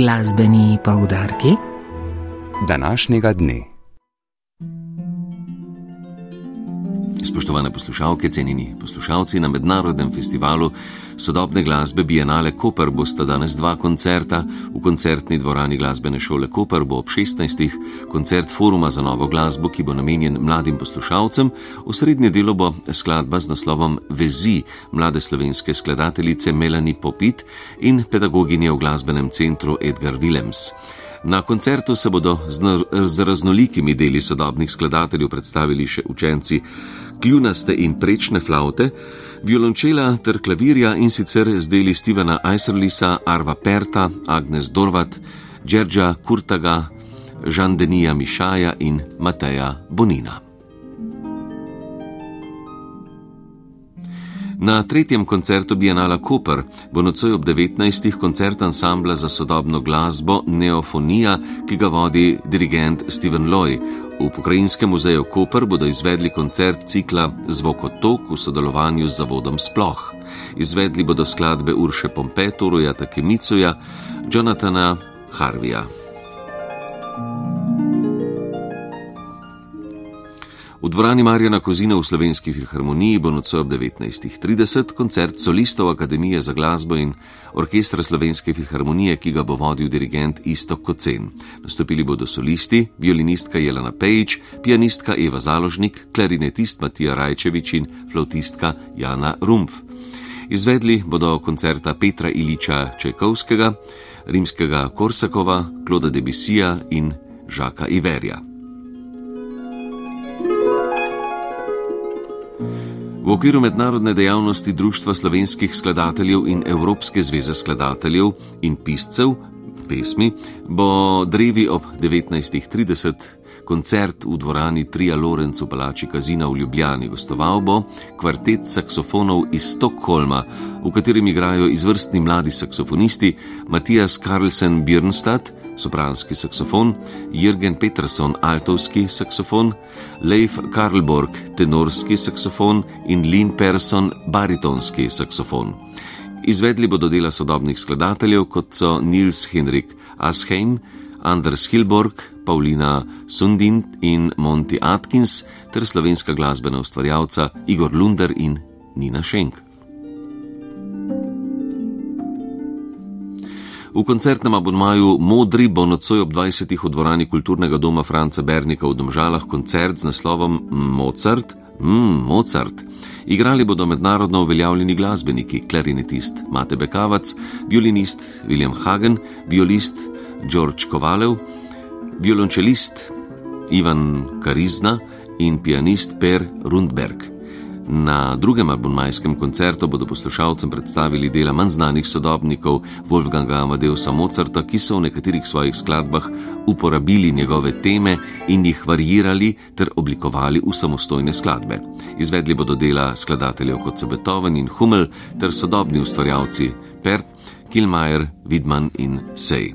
Glasbeni poudarki današnjega dne. Spoštovane poslušalke, cenjeni poslušalci, na mednarodnem festivalu sodobne glasbe Bienale Koper bosta danes dva koncerta. V koncertni dvorani glasbene šole Koper bo ob 16. koncert foruma za novo glasbo, ki bo namenjen mladim poslušalcem. V srednje delo bo skladba z naslovom Vezi mlade slovenske skladateljice Melanie Popit in pedagoginje v glasbenem centru Edgar Willems. Na koncertu se bodo z raznolikimi deli sodobnih skladateljev predstavili še učenci kljunaste in prečne flaute, violončela ter klavirja in sicer z deli Stevena Eiserlisa, Arva Perta, Agnes Dorvat, Džerža Kurtaga, Žandenija Mišaja in Mateja Bonina. Na tretjem koncertu Bienala Koper bo nocoj ob 19. koncert ansambla za sodobno glasbo Neofonija, ki ga vodi dirigent Steven Loy. V Pokrajinskem muzeju Koper bodo izvedli koncert cikla Zvokotok v sodelovanju z zavodom Sploh. Izvedli bodo skladbe Urše Pompeturuja, Takemicuja, Jonathana Harvija. V dvorani Marjana Kozine v Slovenski filharmoniji bo nocoj ob 19.30 koncert solistov Akademije za glasbo in orkestra Slovenske filharmonije, ki ga bo vodil dirigent Istok Kocen. Nastopili bodo solisti, violinistka Jelena Pejč, pianistka Eva Založnik, klarinetist Matija Rajčevič in flautistka Jana Rumpf. Izvedli bodo koncerta Petra Iliča Čajkovskega, rimskega Korsakova, Kloda Debisija in Žaka Iverja. V okviru mednarodne dejavnosti Društva slovenskih skladateljev in Evropske zveze skladateljev in piscev pesmi bo drevi ob 19.30 koncert v dvorani Trija Lorencu Palači Kazina v Ljubljani gostoval bo kvartet saksofonov iz Stokholma, v katerem igrajo izvrstni mladi saksofonisti Matijas Karlsen Birnstad, sopranski saksofon, Jürgen Peterson, altovski saksofon, Leif Karlborg, tenorski saksofon in Lynn Persson, baritonski saksofon. Izvedli bodo dela sodobnih skladateljev, kot so Nils Henrik Asheim, Anders Hilborg, Paulina Sundin in Monty Atkins ter slovenska glasbena ustvarjalca Igor Lunder in Nina Schenk. V koncertnem abonmaju Modri bo nocoj ob 20. v dvorani kulturnega doma Franca Bernika v Domžalah koncert z naslovom Mozart. Mmm, Mozart. Igrali bodo mednarodno uveljavljeni glasbeniki, klarinetist Mate Bekavac, violinist William Hagen, violist George Kovalev, violončelist Ivan Karizna in pianist Per Rundberg. Na drugem abonmajskem koncertu bodo poslušalcem predstavili dela manj znanih sodobnikov Wolfganga Amadeusa Mozarta, ki so v nekaterih svojih skladbah uporabili njegove teme in jih varirali ter oblikovali v samostojne skladbe. Izvedli bodo dela skladateljev kot so Beethoven in Hummel ter sodobni ustvarjalci Pert, Kilmajer, Widman in Sej.